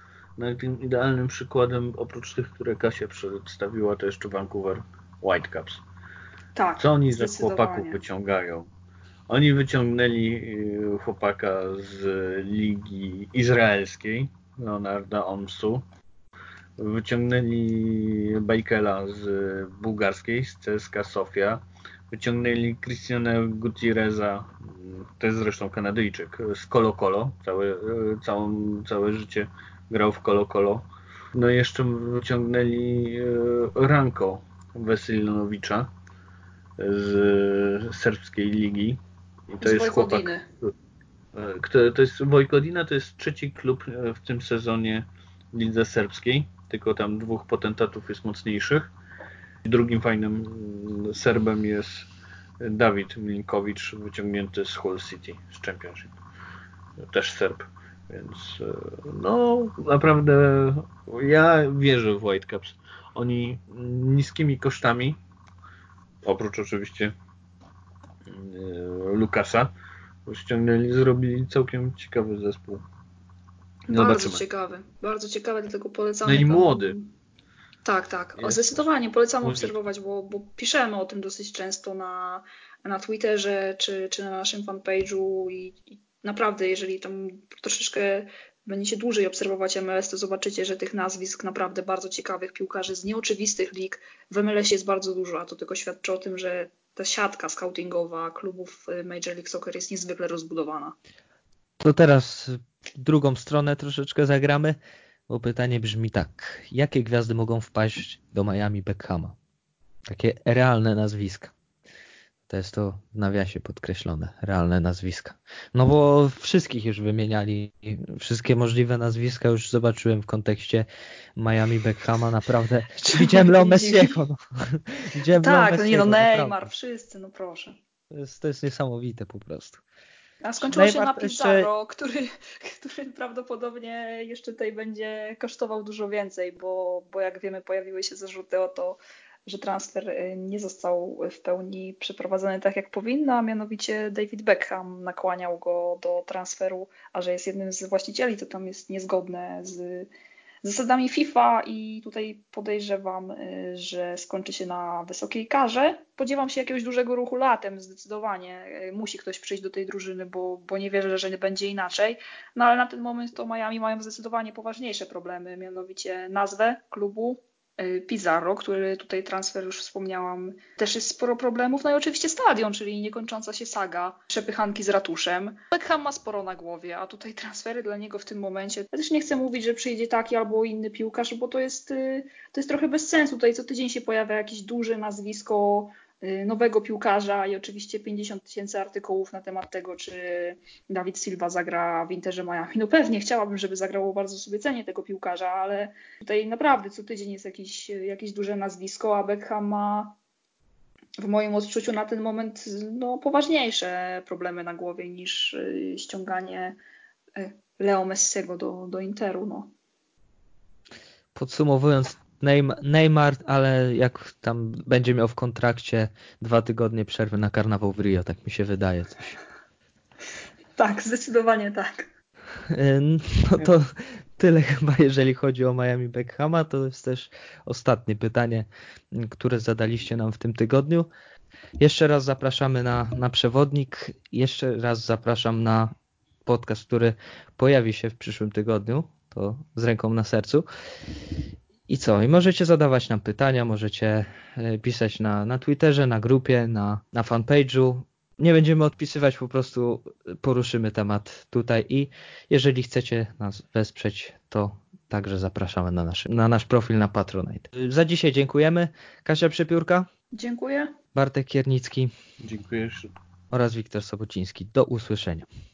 tym idealnym przykładem, oprócz tych, które Kasia przedstawiła, to jeszcze Vancouver Whitecaps. Tak. Co oni ze chłopaków wyciągają? Oni wyciągnęli y, chłopaka z ligi izraelskiej, Leonarda Omsu. Wyciągnęli Bajkela z bułgarskiej, z CSKA Sofia. Wyciągnęli Cristiana Gutierreza, to jest zresztą Kanadyjczyk, z Colo Colo. Całe, y, całą, całe życie grał w Colo Colo. No i jeszcze wyciągnęli y, Ranko Wesylinowicza z serbskiej ligi. I to z jest chłopak. Kto, to jest Wojkodina to jest trzeci klub e, w tym sezonie w lidze serbskiej, tylko tam dwóch potentatów jest mocniejszych. Drugim fajnym mm, Serbem jest Dawid Milinkowicz, wyciągnięty z Hull City z Championship. Też Serb. Więc e, no naprawdę ja wierzę w Whitecaps. Oni niskimi kosztami, oprócz oczywiście E, Lukasa ściągnęli, zrobili całkiem ciekawy zespół. Zobaczymy. Bardzo ciekawy, bardzo ciekawy, dlatego polecamy. No i młody. Tak, tak. O, zdecydowanie polecamy młody. obserwować, bo, bo, piszemy o tym dosyć często na, na Twitterze czy, czy na naszym fanpage'u i, i naprawdę, jeżeli tam troszeczkę będziecie dłużej obserwować MLS, to zobaczycie, że tych nazwisk naprawdę bardzo ciekawych piłkarzy z nieoczywistych lig w MLS jest bardzo dużo, a to tylko świadczy o tym, że ta siatka scoutingowa klubów y, Major League Soccer jest niezwykle rozbudowana. To teraz drugą stronę troszeczkę zagramy, bo pytanie brzmi tak. Jakie gwiazdy mogą wpaść do Miami Beckhama? Takie realne nazwiska. To jest to w nawiasie podkreślone, realne nazwiska. No bo wszystkich już wymieniali, wszystkie możliwe nazwiska już zobaczyłem w kontekście Miami Beckhama, naprawdę. Widziałem Leo Messiego. No. Widziałem tak, Leo Messiego, no nie no Neymar, naprawdę. wszyscy, no proszę. To jest, to jest niesamowite po prostu. A skończyło Neymar się na Pizarro, jeszcze... który, który prawdopodobnie jeszcze tutaj będzie kosztował dużo więcej, bo, bo jak wiemy pojawiły się zarzuty o to, że transfer y, nie został w pełni przeprowadzony tak jak powinno, a mianowicie David Beckham nakłaniał go do transferu, a że jest jednym z właścicieli, to tam jest niezgodne z zasadami FIFA i tutaj podejrzewam, y, że skończy się na wysokiej karze. Spodziewam się jakiegoś dużego ruchu latem, zdecydowanie. Y, musi ktoś przyjść do tej drużyny, bo, bo nie wierzę, że będzie inaczej. No ale na ten moment to Miami mają zdecydowanie poważniejsze problemy, mianowicie nazwę klubu, Pizarro, który tutaj transfer już wspomniałam, też jest sporo problemów. No i oczywiście stadion, czyli niekończąca się saga przepychanki z ratuszem. Beckham ma sporo na głowie, a tutaj transfery dla niego w tym momencie. Ja też nie chcę mówić, że przyjdzie taki albo inny piłkarz, bo to jest, y, to jest trochę bez sensu. Tutaj co tydzień się pojawia jakieś duże nazwisko nowego piłkarza i oczywiście 50 tysięcy artykułów na temat tego, czy Dawid Silva zagra w Interze Miami. No pewnie chciałabym, żeby zagrało, bardzo sobie cenię tego piłkarza, ale tutaj naprawdę co tydzień jest jakieś, jakieś duże nazwisko, a Beckham ma w moim odczuciu na ten moment no, poważniejsze problemy na głowie niż y, ściąganie y, Leo Messiego do, do Interu. No. Podsumowując Neymar, ale jak tam będzie miał w kontrakcie dwa tygodnie przerwy na karnawał w Rio, tak mi się wydaje coś. Tak, zdecydowanie tak. No to tyle chyba, jeżeli chodzi o Miami Beckhama. To jest też ostatnie pytanie, które zadaliście nam w tym tygodniu. Jeszcze raz zapraszamy na, na przewodnik. Jeszcze raz zapraszam na podcast, który pojawi się w przyszłym tygodniu. To z ręką na sercu. I co? I możecie zadawać nam pytania, możecie e, pisać na, na Twitterze, na grupie, na, na fanpage'u. Nie będziemy odpisywać, po prostu poruszymy temat tutaj i jeżeli chcecie nas wesprzeć, to także zapraszamy na nasz, na nasz profil na Patronite. Za dzisiaj dziękujemy. Kasia Przepiórka. Dziękuję. Bartek Kiernicki. Dziękuję. Oraz Wiktor Sobociński. Do usłyszenia.